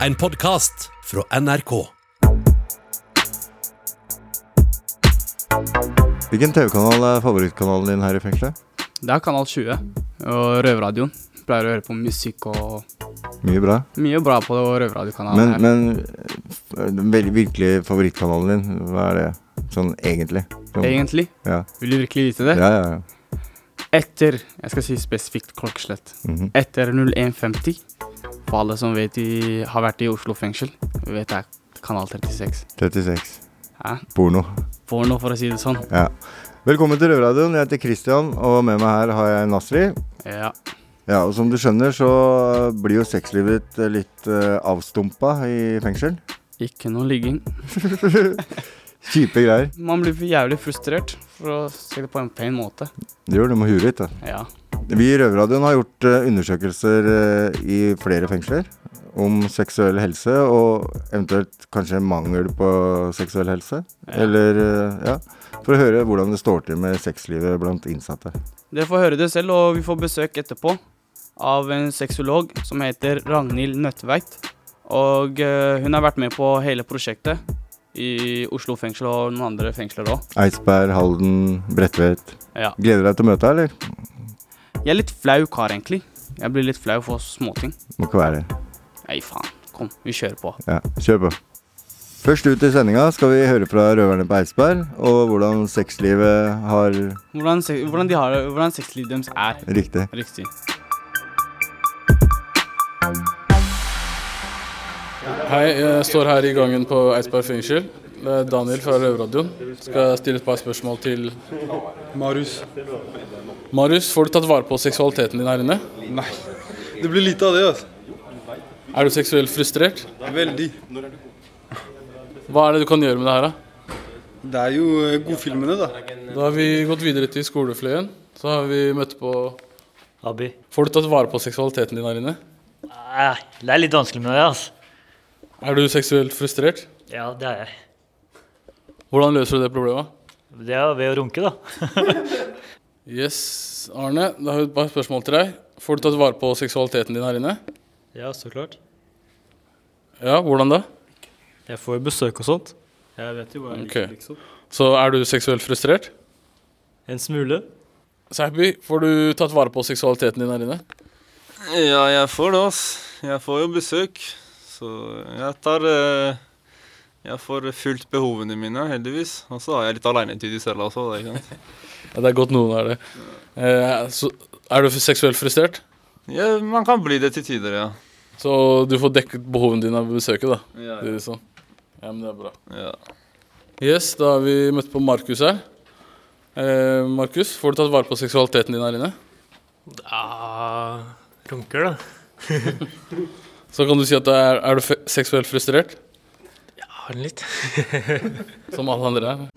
En podkast fra NRK. Hvilken TV-kanal er favorittkanalen din her i fengselet? Det er Kanal 20 og Røverradioen. Pleier å høre på musikk og Mye bra. mye bra på Røverradiokanalen. Men, her. men vel- virkelig favorittkanalen din, hva er det? Sånn egentlig? Sånn, Egentlig, Ja. vil du virkelig vite det? ja, ja. ja. Etter Jeg skal si spesifikt klokkeslett. Mhm. Etter 01.50, for alle som vet i, har vært i Oslo fengsel, vet det er kanal 36. 36. Hæ? Porno. Porno, for å si det sånn. Ja. Velkommen til Røverradioen. Jeg heter Christian, og med meg her har jeg Nasri. Ja. Ja, og som du skjønner, så blir jo sexlivet ditt litt uh, avstumpa i fengsel. Ikke noe ligging. Kjipe greier. Man blir jævlig frustrert, for å si det på en pen måte. Det gjør det må huet ditt, da. Ja. Vi i Røverradioen har gjort eh, undersøkelser eh, i flere fengsler om seksuell helse, og eventuelt kanskje mangel på seksuell helse. Ja. Eller, eh, ja, for å høre hvordan det står til med sexlivet blant innsatte. Dere får høre det selv, og vi får besøk etterpå av en sexolog som heter Ragnhild Nøtteveit. Og hun har vært med på hele prosjektet i Oslo fengsel og noen andre fengsler òg. Eidsberg, Halden, Bredtvet. Ja. Gleder deg til å møte deg, eller? Jeg er litt flau kar, egentlig. Jeg blir litt flau for småting. Må ikke være det. Nei, faen. Kom, vi kjører på. Ja, kjør på. Først ut i sendinga skal vi høre fra røverne på Eidsberg, og hvordan sexlivet har Hvordan, se- hvordan, de har, det- hvordan sexlivet deres er. Riktig. Riktig. Hei, jeg står her i gangen på Eidsberg fengsel. Det er Daniel fra Røverradioen. Skal jeg stille et par spørsmål til Marius. Marius. Får du tatt vare på seksualiteten din her inne? Nei. Det blir lite av det, altså. Er du seksuelt frustrert? Veldig. Hva er det du kan gjøre med det her, da? Det er jo eh, godfilmene, da. Da har vi gått videre til skolefløyen. Så har vi møtt på Abi. Får du tatt vare på seksualiteten din her inne? Nei, det er litt vanskelig med det, altså. Er du seksuelt frustrert? Ja, det er jeg. Hvordan løser du det problemet? Det er ved å runke, da. Yes, Arne. Da har vi et par spørsmål til deg. Får du tatt vare på seksualiteten din her inne? Ja, så klart. Ja, hvordan da? Jeg får besøk og sånt. Jeg vet jo hva jeg okay. liker, liksom. Så er du seksuelt frustrert? En smule. Sæby, får du tatt vare på seksualiteten din her inne? Ja, jeg får det, ass. Jeg får jo besøk. Så jeg tar eh, Jeg får fulgt behovene mine, heldigvis. Og så har jeg litt alenetid i cella også. Det, ikke sant? Ja, det er godt noen er det. Eh, så er du seksuelt frustrert? Ja, man kan bli det til tider, ja. Så du får dekket behovene dine ved besøket, da? Ja, Det er sånn. Ja, men det er bra. ja. Yes, da har vi møtt på Markus her. Eh, Markus, får du tatt vare på seksualiteten din her inne? Ja Runker, da. Så kan du si at du er, er du seksuelt frustrert? Ja, litt. Som alle andre er.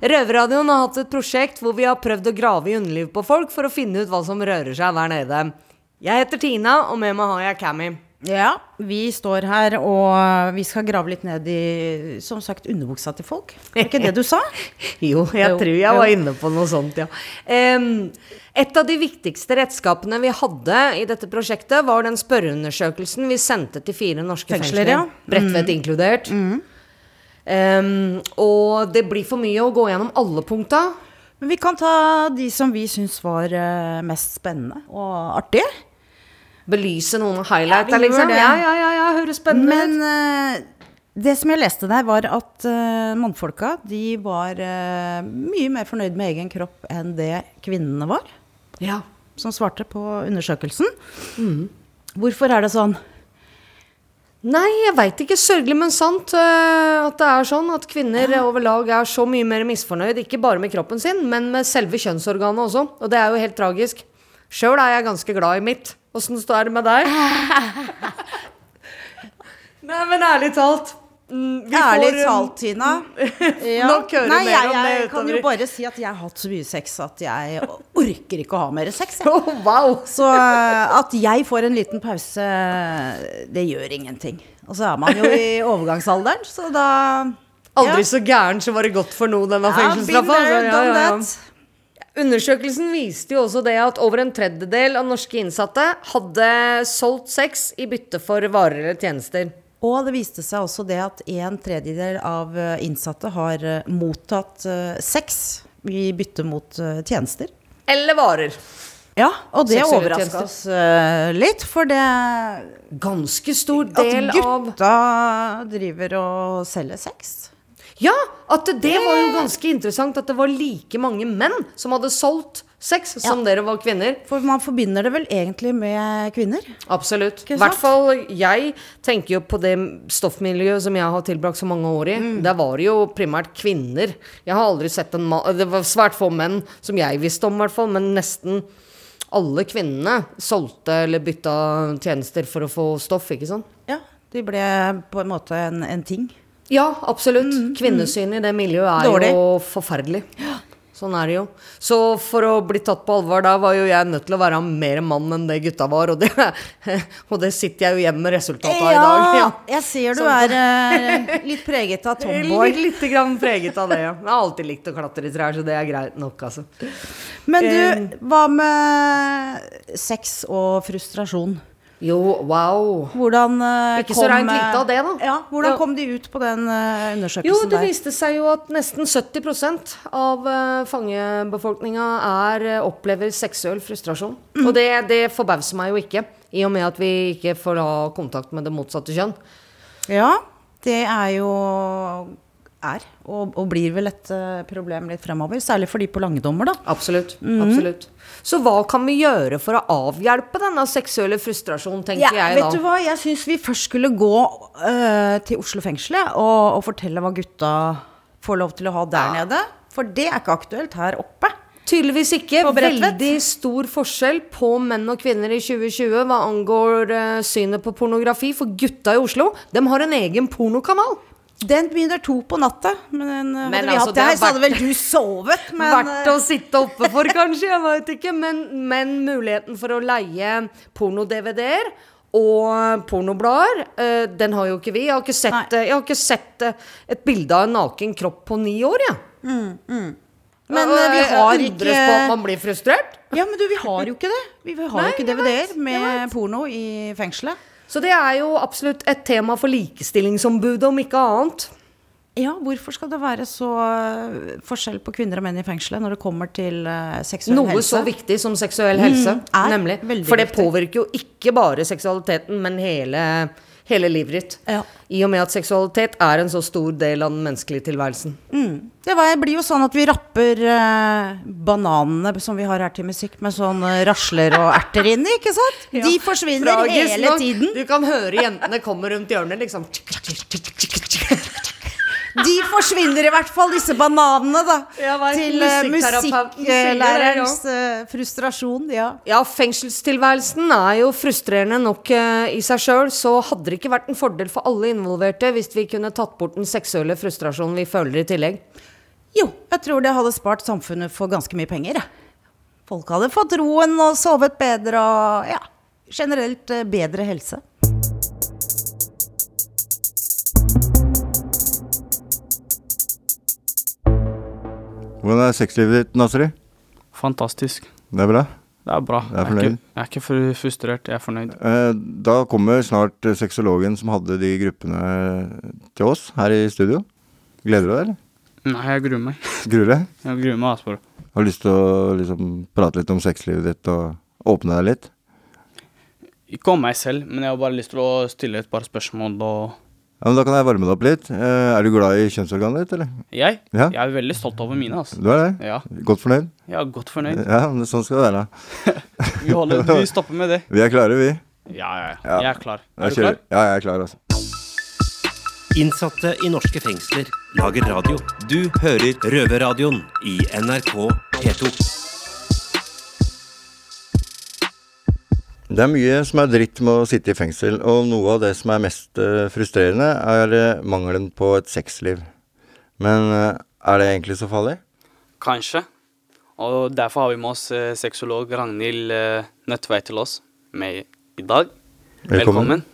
Røverradioen har hatt et prosjekt hvor vi har prøvd å grave i underlivet på folk for å finne ut hva som rører seg der nede. Jeg heter Tina, og med meg har jeg Cammy. Ja, vi står her og vi skal grave litt ned i, som sagt, underbuksa til folk. Er ikke det du sa? Jo, jeg tror jeg var inne på noe sånt, ja. Um, et av de viktigste redskapene vi hadde i dette prosjektet, var den spørreundersøkelsen vi sendte til fire norske Fengsler, fengsler. ja. Mm. inkludert. inkludert. Um, og det blir for mye å gå gjennom alle punkta. Men vi kan ta de som vi syns var eh, mest spennende og artige. Belyse noen av Ja, highlighter, liksom. Ja, ja, ja, ja, høres spennende Men ut. eh, det som jeg leste der, var at uh, mannfolka de var uh, mye mer fornøyd med egen kropp enn det kvinnene var, Ja. som svarte på undersøkelsen. Hvorfor er det sånn? Nei, jeg veit ikke. Sørgelig, men sant eh, at det er sånn at kvinner overlag er så mye mer misfornøyd, ikke bare med kroppen sin, men med selve kjønnsorganet også. Og det er jo helt tragisk. Sjøl er jeg ganske glad i mitt. Åssen står det med deg? Nei, men ærlig talt. mm, vi Ærlig får, um, talt, Tina. Ja. Nok høre Nei, mer jeg, om det jeg kan jo bare si at jeg har hatt så mye sex at jeg orker ikke å ha mer sex. jeg. Oh, wow. Så eh, at jeg får en liten pause, det gjør ingenting. Og så er man jo i overgangsalderen, så da Aldri ja. så gæren, så var det godt for noe, denne Ja, fengselsstraffa. ja, done ja, ja. that. Undersøkelsen viste jo også det at over en tredjedel av norske innsatte hadde solgt sex i bytte for varer eller tjenester. Og det viste seg også det at en tredjedel av eh, innsatte har eh, mottatt eh, sex i bytte mot tjenester. Eller varer. Ja, og det overraska oss litt, for det Ganske stor del av gutta driver og selger sex. Ja, at det, var jo ganske interessant at det var like mange menn som hadde solgt sex som dere var kvinner. For man forbinder det vel egentlig med kvinner? Absolutt. I hvert fall jeg tenker jo på det stoffmiljøet som jeg har tilbrakt så mange år i. Mm. Der var det jo primært kvinner. Jeg har aldri sett en mann Det var svært få menn som jeg visste om, i hvert fall, men nesten alle kvinnene solgte eller bytta tjenester for å få stoff, ikke sant? Ja, de ble på en måte en, en ting. Ja, absolutt. Kvinnesynet i det miljøet er Mm, Dårlig. jo forferdelig. Sånn er det jo. Så for å bli tatt på alvor, da var jo jeg nødt til å være mer mann enn det gutta var, og det, og det sitter jeg jo igjen med resultatet av i dag. Ja. jeg ser du Sånn. er eh, litt preget av tomboy. Litt, litt grann preget av det, ja. Jeg har alltid likt å klatre i trær, så det er greit nok, altså. Men Eh. du, hva med sex og frustrasjon? Jo, wow. Hvordan uh, Ikke så kom, reint eh, lite av det, da. Ja, hvordan Ja. kom de ut på den uh, undersøkelsen Jo, det der? viste seg jo at nesten 70% av uh, fangebefolkninga er, eh, opplever seksuell frustrasjon. Og det, det forbauser meg jo ikke, i og med at vi ikke får ha kontakt med det motsatte kjønn. Ja, det er jo er, og, og blir vel et eh, problem litt fremover. Særlig for de på langedommer, da. Absolutt. absolutt. Så hva kan vi gjøre for å avhjelpe denne seksuelle frustrasjonen, tenker Ja, jeg vet du hva, jeg syns vi først skulle gå eh, til Oslo fengsel og, og fortelle hva gutta får lov til å ha der nede. For det er ikke aktuelt her oppe. Tydeligvis ikke. Veldig stor forskjell på menn og kvinner i 2020 hva angår uh, synet på pornografi. For gutta i Oslo, de har en egen pornokanal. Den begynner to på natta. Men, eh, Men hadde vi altså, hatt det er her, så hadde vel du sovet. Men Verdt å eh, sitte oppe for, kanskje. Jeg veit ikke. Men, men muligheten for å leie porno-DVD-er og pornoblader, eh, den har jo ikke vi. Jeg har ikke sett, jeg har ikke sett et bilde av en naken kropp på ni år, jeg. Men, Og eh, vi jeg har undres ikke- på at man blir frustrert. Ja, men du, vi har jo ikke det. Vi vi har jo ikke DVD-er med porno i fengselet. Så det er jo absolutt et tema for Likestillingsombudet, om ikke annet. Ja, hvorfor skal det være så eh, forskjell på kvinner og menn i fengselet når det kommer til eh, seksuell Noe helse? så viktig som seksuell helse, Mm, nemlig. For det påvirker jo ikke bare seksualiteten, men hele, hele livet ditt. Ja. I og med at seksualitet er en så stor del av den menneskelige tilværelsen. Det var, blir jo sånn at vi rapper eh, bananene som vi har her til musikk, med sånn rasler og erter inni, ikke sant? De forsvinner Tragisk hele nok, tiden. Du kan høre jentene komme rundt hjørnet, liksom. De forsvinner i hvert fall, disse bananene, da. Til eh, musikklærerens uh, frustrasjon. Ja. Ja, fengselstilværelsen er jo frustrerende nok uh, i seg sjøl, så hadde det ikke vært en fordel for alle involverte hvis vi kunne tatt bort den seksuelle frustrasjonen vi føler i tillegg. Jo, jeg tror det hadde spart samfunnet for ganske mye penger. Folk hadde fått roen og sovet bedre og ja, generelt eh, bedre helse. Hvordan er sexlivet ditt, Nasri? Fantastisk. Det er bra? Det er bra. Jeg er jeg, er ikke, jeg er ikke fru- frustrert, jeg er fornøyd. Eh, Da kommer snart eh, sexologen som hadde de gruppene til oss her i studio. Gleder du deg, eller? Nei, jeg gruer meg. Gruer du deg? Jeg gruer meg, Asper. Har du lyst til å liksom, prate litt om sexlivet ditt og åpne deg litt? Ikke om meg selv, men jeg har bare lyst til å stille et par spørsmål og Ja, men Da kan jeg varme deg opp litt. Eh, er du glad i kjønnsorganet ditt, eller? Jeg? Ja. Jeg er veldig stolt over mine, altså. Du er det? Ja. Godt fornøyd? Jeg er godt fornøyd. Ja, men sånn skal det være. Vi, holder, vi stopper med det. Vi er klare, vi. Ja, ja, ja. Ja. Jeg er klar. Er Er du kjører klar? Ja, jeg er klar, altså. Innsatte i norske fengsler lager radio. Du hører Røverradioen i NRK P2. Det er mye som er dritt med å sitte i fengsel, og noe av det som er mest eh, frustrerende, er eh, mangelen på et sexliv. Men eh, er det egentlig så farlig? Kanskje. Og derfor har vi med oss sexolog Ragnhild Nødtveit til oss med i dag. Velkommen. Velkommen.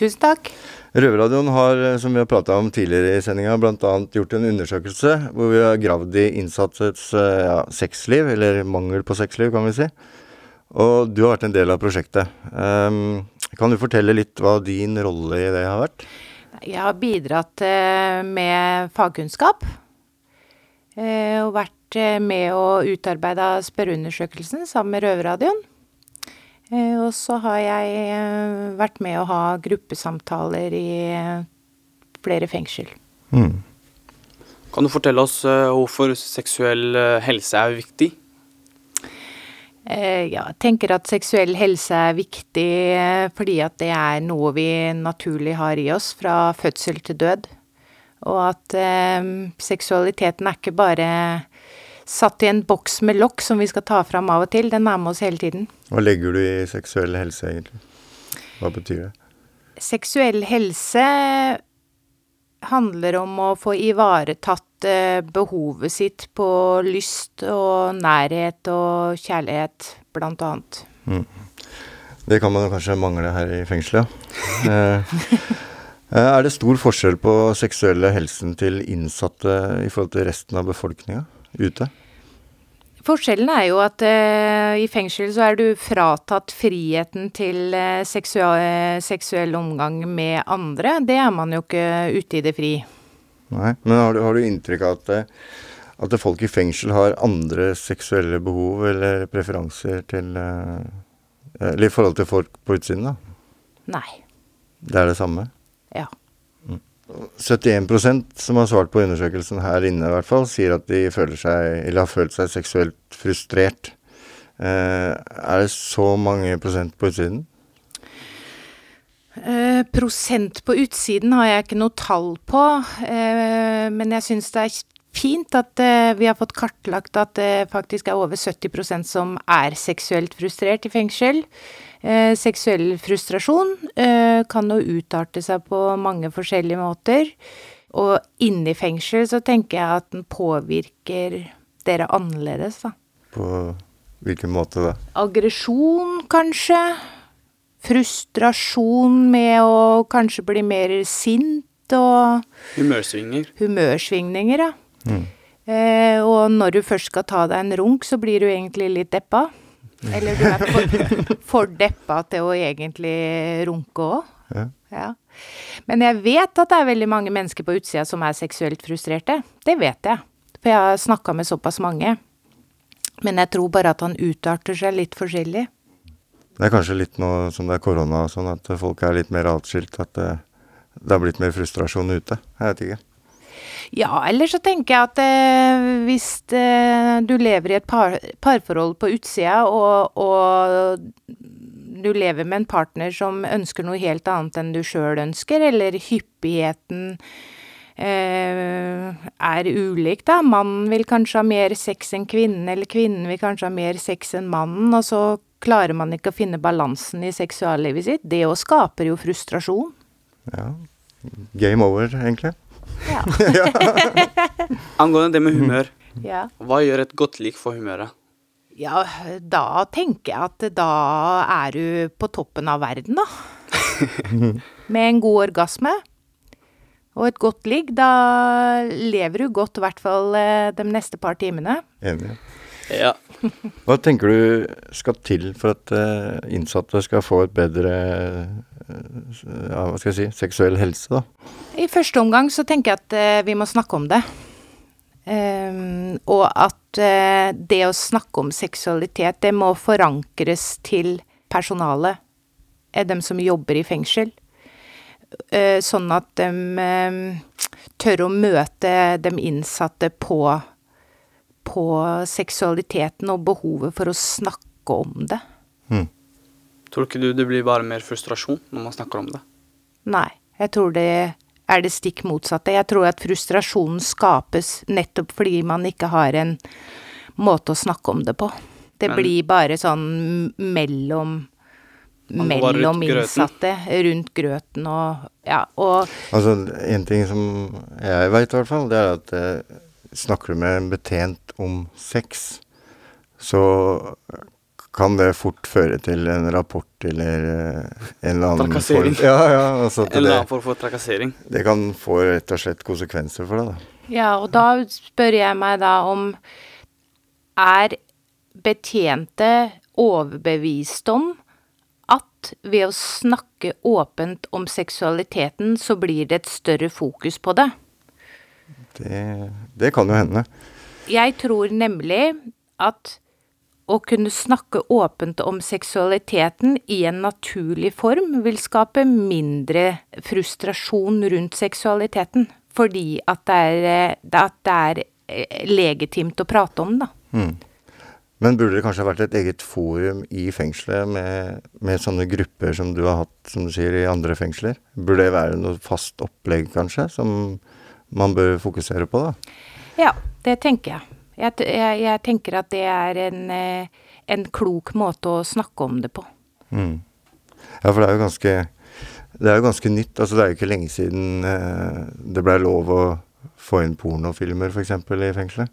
Tusen takk. Røverradioen har, som vi har prata om tidligere i sendinga, bl.a. gjort en undersøkelse hvor vi har gravd i innsattes ja, sexliv, eller mangel på sexliv, kan vi si. Og du har vært en del av prosjektet. Um, kan du fortelle litt hva din rolle i det har vært? Jeg har bidratt eh, med fagkunnskap. eh, Og vært eh, med å utarbeide spørreundersøkelsen sammen med Røverradioen. Eh, Og så har jeg vært med å ha gruppesamtaler i flere fengsel. Mm. Kan du fortelle oss hvorfor seksuell helse er viktig? Eh, Ja, jeg tenker at seksuell helse er viktig eh, fordi at det er noe vi naturlig har i oss fra fødsel til død. Og at eh, seksualiteten er ikke bare satt i en boks med lokk som vi skal ta fram av og til, den er med oss hele tiden. Hva legger du i seksuell helse, egentlig? Hva betyr det? Seksuell helse handler om å få ivaretatt behovet sitt på lyst og nærhet og kjærlighet, blant annet. Mm. Det kan man kanskje mangle her i fengselet. Eh, eh, er det stor forskjell på seksuelle helsen til innsatte i forhold til resten av befolkninga ute? Forskjellen er jo at eh, i fengsel så er du fratatt friheten til eh, seksuell omgang med andre. Det er man jo ikke ute i det fri. Nei, men har du, har du inntrykk av at, at folk i fengsel har andre seksuelle behov eller preferanser til eh, Eller i forhold til folk på utsiden, da? Nei. Det er det samme? Ja. 71% som har svart på undersøkelsen her inne, i hvert fall, sier at de føler seg, eller har følt seg seksuelt frustrert. Eh, er det så mange prosent på utsiden? Eh, prosent på utsiden har jeg ikke noe tall på, eh, men jeg syns det er fint at eh, vi har fått kartlagt at det faktisk er over 70% som er seksuelt frustrert i fengsel. Eh, seksuell frustrasjon eh, kan jo utarte seg på mange forskjellige måter. Og inni fengsel så tenker jeg at den påvirker dere annerledes, da. På hvilken måte da? Aggresjon, kanskje. Frustrasjon med å kanskje bli mer sint og Humørsvinger. humørsvingninger, ja. Mm. Eh, og når du først skal ta deg en runk, så blir du egentlig litt deppa. Eller du er for, for deppa til å egentlig runke òg. Ja. Ja. Men jeg vet at det er veldig mange mennesker på utsida som er seksuelt frustrerte. Det vet jeg. For jeg har snakka med såpass mange. Men jeg tror bare at han utarter seg litt forskjellig. Det er kanskje litt nå som det er korona og sånn, at folk er litt mer atskilt. At det, det har blitt mer frustrasjon ute. Jeg vet ikke. Ja, eller så tenker jeg at eh, hvis eh, du lever i et par, parforhold på utsida, og, og du lever med en partner som ønsker noe helt annet enn du sjøl ønsker, eller hyppigheten eh, er ulik, da. Mannen vil kanskje ha mer sex enn kvinnen, eller kvinnen vil kanskje ha mer sex enn mannen, og så klarer man ikke å finne balansen i seksuallivet sitt. Det òg skaper jo frustrasjon. Ja. Game over, egentlig. Ja. Angående det med humør. Ja. Hva gjør et godt lik for humøret? Ja, da tenker jeg at da er du på toppen av verden, da. Med en god orgasme og et godt ligg. Da lever du godt, i hvert fall eh, de neste par timene. Enig. Ja. Hva tenker du skal til for at uh, innsatte skal få et bedre uh, ja, hva skal jeg si, seksuell helse, da? I første omgang så tenker jeg at uh, vi må snakke om det. Um, og at det å snakke om seksualitet, det må forankres til personalet. Er dem som jobber i fengsel. Eh, sånn at de um, tør å møte de innsatte på, på seksualiteten og behovet for å snakke om det. Tror ikke du det blir bare mer frustrasjon når man snakker om det? Nei, jeg tror det er det stikk motsatte. Jeg tror at frustrasjonen skapes nettopp fordi man ikke har en måte å snakke om det på. Det Men- blir bare sånn mellom mellom rundt innsatte, rundt grøten og Ja, og Altså, en ting som jeg veit i hvert fall, det er at eh, snakker du med en betjent om sex, så kan det fort føre til en rapport eller eh, en eller annen Trakassering. form Ja, ja. Altså at En eller annen form for trakassering. det kan få rett og slett konsekvenser for deg, da. Ja, og da spør jeg meg da om Er betjente overbevist om at ved å snakke åpent om seksualiteten, så blir det et større fokus på det? Det, det kan jo hende. Jeg tror nemlig at å kunne snakke åpent om seksualiteten i en naturlig form vil skape mindre frustrasjon rundt seksualiteten. Fordi at det er, eh, at det er eh, legitimt å prate om, da. Mm. Men burde det kanskje ha vært et eget forum i fengselet med, med sånne grupper som du har hatt, som du sier, i andre fengsler? Burde det være noe fast opplegg, kanskje, som man bør fokusere på, da? Ja, det tenker jeg. Jeg, jeg, jeg tenker at det er en, eh, en klok måte å snakke om det på. Mm. Ja, for det er jo ganske Det er jo ganske nytt. Altså, det er jo ikke lenge siden eh, det blei lov å få inn pornofilmer, f.eks., i fengselet.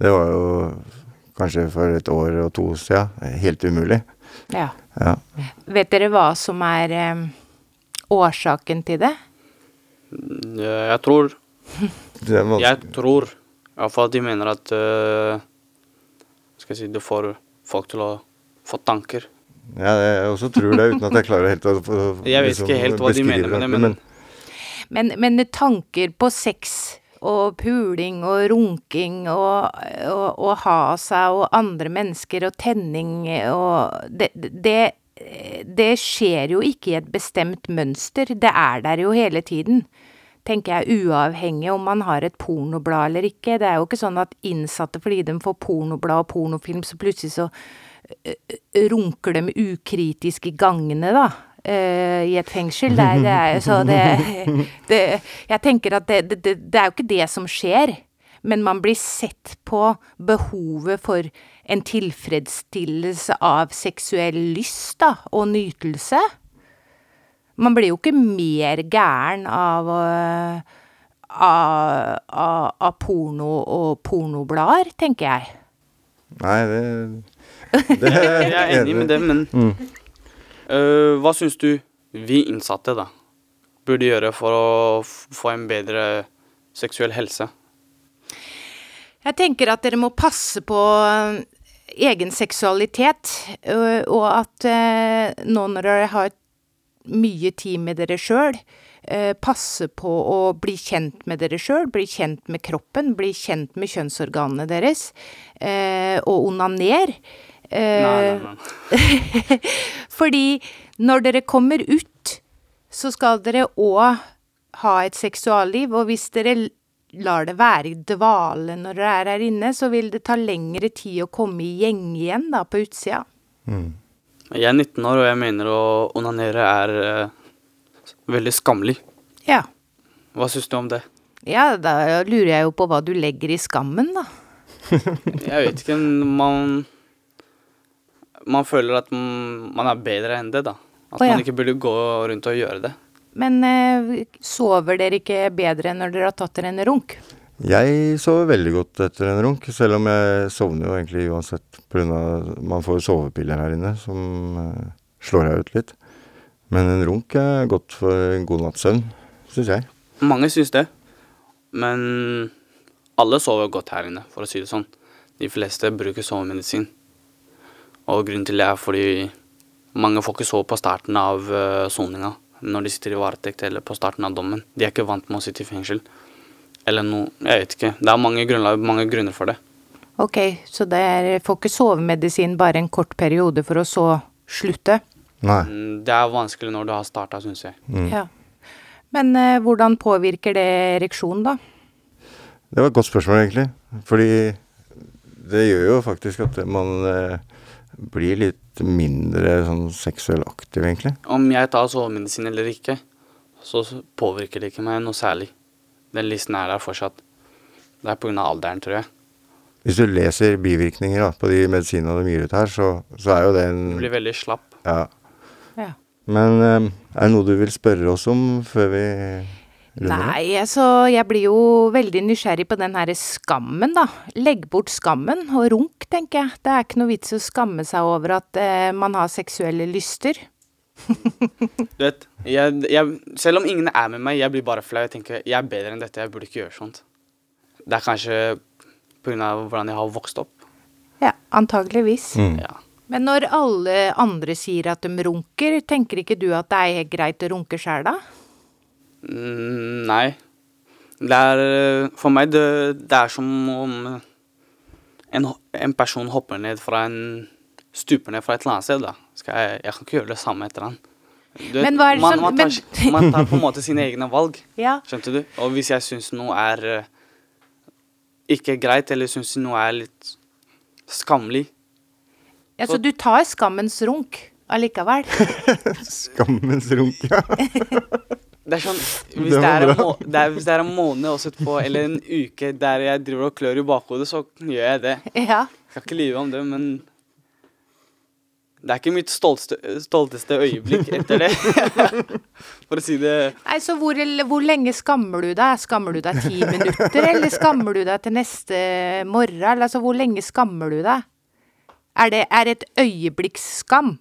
Det var jo kanskje for et år og to siden helt umulig. Ja. Ja. Vet dere hva som er eh, årsaken til det? Jeg tror. Jeg tror iallfall de mener at uh, Skal jeg si Det får folk til å få tanker. Ja, jeg også tror det, uten at jeg klarer helt å å- Jeg vet ikke helt hva de mener med det, det, men Men, men tanker på sex og puling og runking og, og, og ha seg og andre mennesker og tenning og det, det, det skjer jo ikke i et bestemt mønster. Det er der jo hele tiden. Tenker jeg uavhengig om man har et pornoblad eller ikke. Det er jo ikke sånn at innsatte fordi de får pornoblad og pornofilm, så plutselig så ø, ø, runker de ukritisk i gangene, da. Uh, I et fengsel. Det det er jo så det, det Jeg tenker at det, det, det er jo ikke det som skjer. Men man blir sett på behovet for en tilfredsstillelse av seksuell lyst, da, og nytelse. Man blir jo ikke mer gæren av, øh, av, av, av porno og pornoblader, tenker jeg. Nei, det, det Jeg er enig med det, men Mm. uh, hva syns du vi innsatte da burde gjøre for å få en bedre seksuell helse? Jeg tenker at dere må passe på øh, egen seksualitet, og at nå når dere har mye tid med dere sjøl, passe på å bli kjent med dere sjøl, bli kjent med kroppen, bli kjent med kjønnsorganene deres, øh, og onaner. Nei, nei, Eh, nei. Fordi når dere kommer ut, så skal dere òg ha et seksualliv, og hvis dere lar det være i dvale når dere er her inne, så vil det ta lengre tid å komme i gjeng igjen da, på utsida. Jeg er 19 år, og jeg mener å onanere er eh, veldig skammelig. Ja. Hva syns du om det? Ja, da lurer jeg jo på hva du legger i skammen, da. Jeg vet ikke, man Man føler at man er bedre enn det, da. At Å, ja. man ikke burde gå rundt og gjøre det. Men eh, sover dere ikke bedre når dere har tatt dere en runk? Jeg sover veldig godt etter en runk, selv om jeg sovner jo egentlig uansett pga. Man får sovepiller her inne som eh, slår deg ut litt. Men en runk er godt for en god natts søvn, syns jeg. Mange syns det, men alle sover godt her inne, for å si det sånn. De fleste bruker sovemedisin. Og grunnen til det er fordi mange får ikke sove på starten av uh, soninga, når de sitter i varetekt eller på starten av dommen. De er ikke vant med å sitte i fengsel. Eller noe Jeg vet ikke. Det er mange, grunner, mange grunner for det. Ok, så dere får ikke sovemedisin bare en kort periode for å så slutte? Nei. Mm, Det er vanskelig når du har starta, syns jeg. Ja. Men eh, hvordan påvirker det ereksjonen, da? Det var et godt spørsmål, egentlig. Fordi det gjør jo faktisk at man eh, blir litt mindre sånn seksuell aktiv, egentlig. Om jeg tar sovemedisin eller ikke, så påvirker det ikke meg noe særlig. Den listen er der fortsatt. Det er pga. alderen, tror jeg. Hvis du leser bivirkninger da, på de medisinene de gir ut her, så, så er jo det en Du blir veldig slapp. Ja. Ja. Men eh, er det noe du vil spørre oss om før vi? Nei, altså, jeg blir jo veldig nysgjerrig på den herre skammen, da. Legg bort skammen, og runk, tenker jeg. Det er ikke noe vits å skamme seg over at eh, man har seksuelle lyster. Du vet, jeg, jeg, selv om ingen er med meg, jeg blir bare flau. Jeg tenker jeg er bedre enn dette, jeg burde ikke gjøre sånt. Det er kanskje pga. hvordan jeg har vokst opp. Ja, antageligvis. Mm. Ja. Men når alle andre sier at de runker, tenker ikke du at det er helt greit å runke sjæl, da? Mm, nei. Det er For meg, det, det er som om en, en person hopper ned fra en Stuper ned fra et eller annet sted, da. Skal jeg, jeg kan ikke gjøre det samme etter han. Du Men hva er det man, som- man, tar, men- man tar på en måte sine egne valg. Ja. Skjønte du? Og hvis jeg syns noe er eh, ikke greit, eller syns noe er litt skammelig Ja, så du tar skammens runk allikevel? Skammens runk, ja. Det er sånn Hvis Det det, er en, må, det er, hvis det er en måned også etterpå, eller en uke der jeg driver og klør i bakhodet, så gjør jeg det. Ja. Jeg skal ikke lyve om det, men det er ikke mitt stolteste, stolteste øyeblikk etter det. For å si det Nei, så hvor, hvor lenge skammer du deg? Skammer du deg ti minutter, eller skammer du deg til neste morgen? Eller altså, hvor lenge skammer du deg? Er det er et et øyeblikksskam?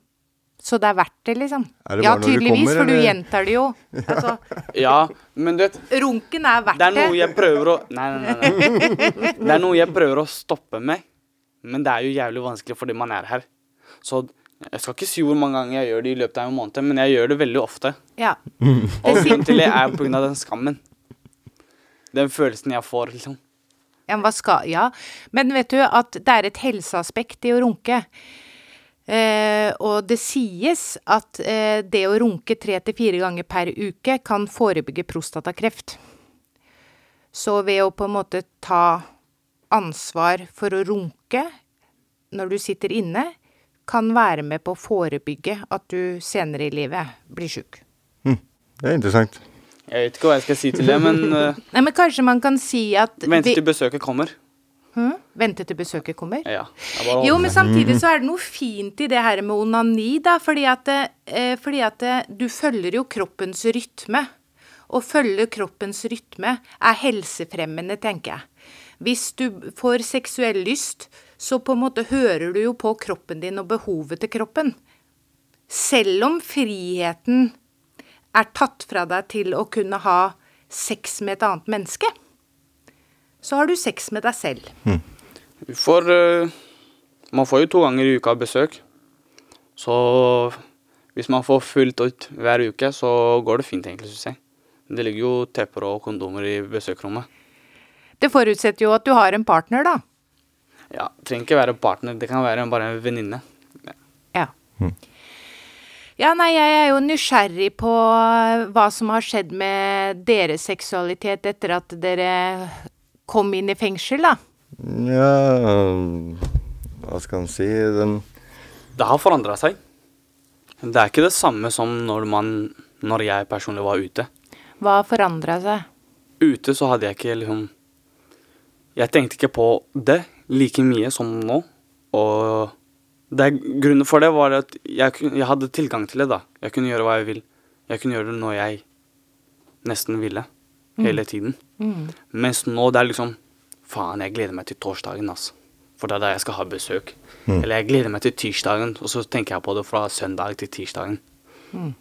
Så det er verdt det, liksom? Det ja, du tydeligvis, kommer, for du gjentar det jo. Altså, Ja, men du vet runken er verdt Det det. er noe jeg prøver å Nei, nei, nei. nei. Det er noe jeg prøver å stoppe med, men det er jo jævlig vanskelig fordi man er her. Så jeg skal ikke si hvor mange ganger jeg gjør det i løpet av en måned, men jeg gjør det veldig ofte. Ja. Og grunnen til det er på grunn av den skammen. Den følelsen jeg får, liksom. Ja, men hva skal Ja, men vet du at det er et helseaspekt i å runke. Eh, og det sies at eh, det å runke tre til fire ganger per uke kan forebygge prostatakreft. Så ved å på en måte ta ansvar for å runke når du sitter inne, kan være med på å forebygge at du senere i livet blir sjuk. Det er interessant. Jeg vet ikke hva jeg skal si til det, men uh, Nei, men kanskje man kan si at Vente til besøket kommer. Hmm? Vente til besøket kommer? Ja. Jo, men samtidig så er det noe fint i det her med onani, da. Fordi at, eh, fordi at du følger jo kroppens rytme. Å følge kroppens rytme er helsefremmende, tenker jeg. Hvis du får seksuell lyst, så på en måte hører du jo på kroppen din og behovet til kroppen. Selv om friheten er tatt fra deg til å kunne ha sex med et annet menneske, så har du sex med deg selv. Mm. For uh, Man får jo to ganger i uka besøk. Så hvis man får fullt ut hver uke, så går det fint, egentlig, syns jeg. Det ligger jo tepper og kondomer i besøkrommet. Det forutsetter jo at du har en partner, da. Ja, Trenger ikke være partner, det kan være bare en venninne. Ja. Ja, nei, jeg er jo nysgjerrig på hva som har skjedd med deres seksualitet etter at dere kom inn i fengsel, da. Ja Hva skal en si? Den Det har forandra seg. Det er ikke det samme som når, man, når jeg personlig var ute. Hva forandra seg? Ute så hadde jeg ikke liksom Jeg tenkte ikke på det like mye som nå. Og det, er- grunnen for det var at jeg, jeg hadde tilgang til det. da. Jeg kunne gjøre hva jeg vil. Jeg kunne gjøre det når jeg nesten ville. Hele tiden. Mm. Mens nå det er liksom Faen, jeg gleder meg til torsdagen, altså. For det er da jeg skal ha besøk. Mm. Eller jeg gleder meg til tirsdagen, og så tenker jeg på det fra søndag til tirsdagen. Mm.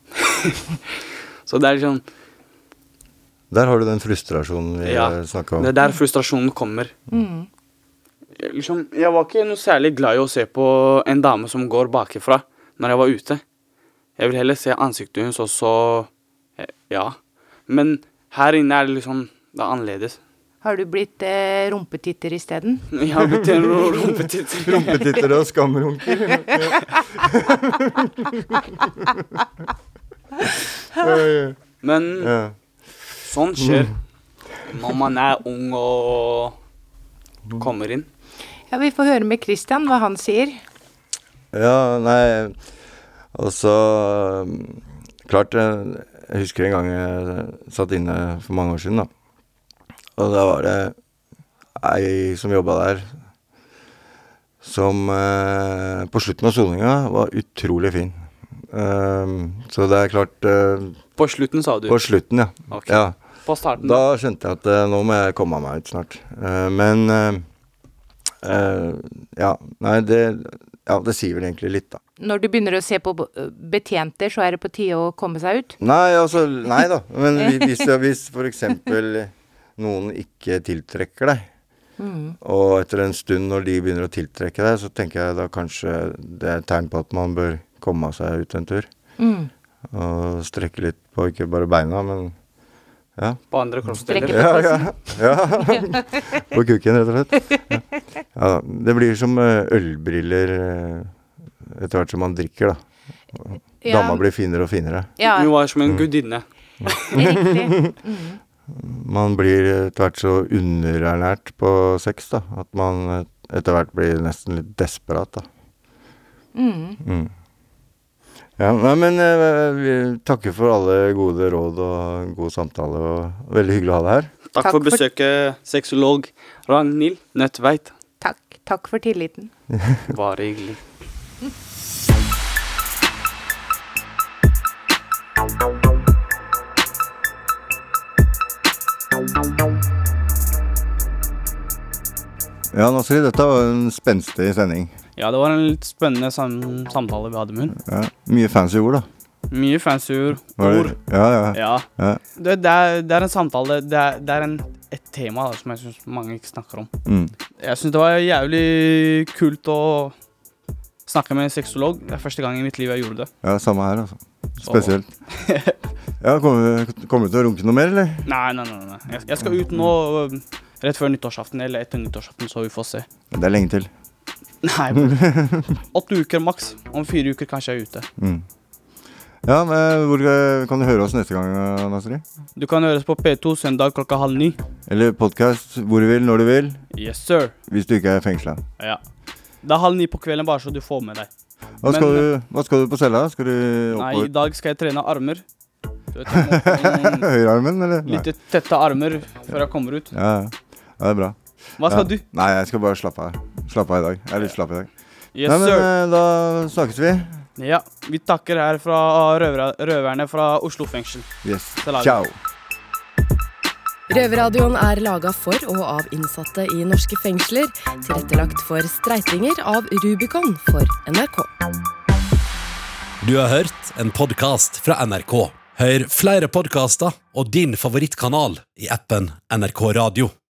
Så det er liksom Der har du den frustrasjonen vi Ja, ja, snakka om. det er der frustrasjonen kommer. Mm. Liksom, jeg var ikke noe særlig glad i å se på en dame som går bakifra når jeg var ute. Jeg vil heller se ansiktet hennes, også eh, Ja. Men her inne er det liksom Det er annerledes. Har du blitt eh, rumpetitter isteden? Jeg har blitt en rumpetitter. Rumpetitter og skamrunker. Men Ja. sånn skjer når man er ung og kommer inn. Ja, vi får høre med Christian hva han sier. Ja, nei Altså Klart, eh, jeg husker en gang jeg satt inne for mange år siden, da. Og da var det ei som jobba der, som eh, på slutten av soninga var utrolig fin. Um, så det er klart uh, På slutten, sa du? På slutten, ja. Ok. ja. På starten. Da skjønte jeg at uh, nå må jeg komme meg ut snart. Uh, men eh, Ja, nei, det Ja, det sier vel egentlig litt, da. Når du begynner å se på betjenter, så er det på tide å komme seg ut? Nei, altså Nei da. Men hvis, hvis eksempel noen ikke tiltrekker deg, Mm. og etter en stund når de begynner å tiltrekke deg, så tenker jeg da kanskje det er et tegn på at man bør komme seg ut en tur. Mm. Og strekke litt på ikke bare beina, men ja. På andre kroppsdeler. Ja, ja. ja. på kukken, rett og slett. Ja. ja, det blir som eh, ølbriller eh, etter hvert som man drikker, da. Dama blir finere og finere. Ja. Hun var som en Mm. gudinne. Riktig. Mm. Man blir etter hvert så underernært på sex, da. At man etter hvert blir nesten litt desperat, da. Mm. Mm. Ja, nei, men eh, vi takker for alle gode råd og god samtale, og veldig hyggelig å ha deg her. Takk, Takk for for- besøket, sexolog Ragnhild Nødtveit. Takk. Takk for tilliten. Bare hyggelig. Ja, Nasri, dette var en spenstig sending. Ja, det var en litt spennende sam samtale vi hadde med hun. Ja, mye fancy ord, da. Mye fancy ord. Ord. Ja, ja. Ja. ja. Det, det, er, det er en samtale Det er, det er en, et tema da, som jeg syns mange ikke snakker om. Mm. Jeg syns det var jævlig kult å snakke med en sexolog. Det er første gang i mitt liv jeg gjorde det. Ja, samme her, altså. Spesielt. Ja, Kommer kommer du til å runke noe mer, eller? Nei, nei, nei. nei. Jeg, jeg skal ut nå rett før nyttårsaften eller etter nyttårsaften, så vi får se. Det er lenge til. Nei, åtte uker maks. Om fire uker kanskje jeg er ute. Mm. Ja, men hvor eh, kan du høre oss neste gang, eh, Nasri? Du kan høres på P2 søndag klokka halv ni. Eller podkast hvor du vil, når du vil. Yes, sir. Hvis du ikke er fengsla. Ja. Det er halv ni på kvelden, bare så du får med deg. Hva, skal Men- du- hva skal du på cella? Skal du Nei, i dag skal jeg trene armer. Høyrearmen, eller? Litt tette armer før jeg kommer ut. Ja, ja. ja, det er bra. Hva skal ja. du? Nei, jeg skal bare slappe av. Slappe av i dag. Jeg er litt slapp i dag. Yes, Nei, men sir. eh, da snakkes vi. Ja, vi takker her fra røver, røverne fra Oslo fengsel. Yes. Ciao. Røverradioen er laga for og av innsatte i norske fengsler. Tilrettelagt for streitinger av Rubicon for NRK. Du har hørt en podkast fra NRK. Hør flere podkaster og din favorittkanal i appen NRK Radio.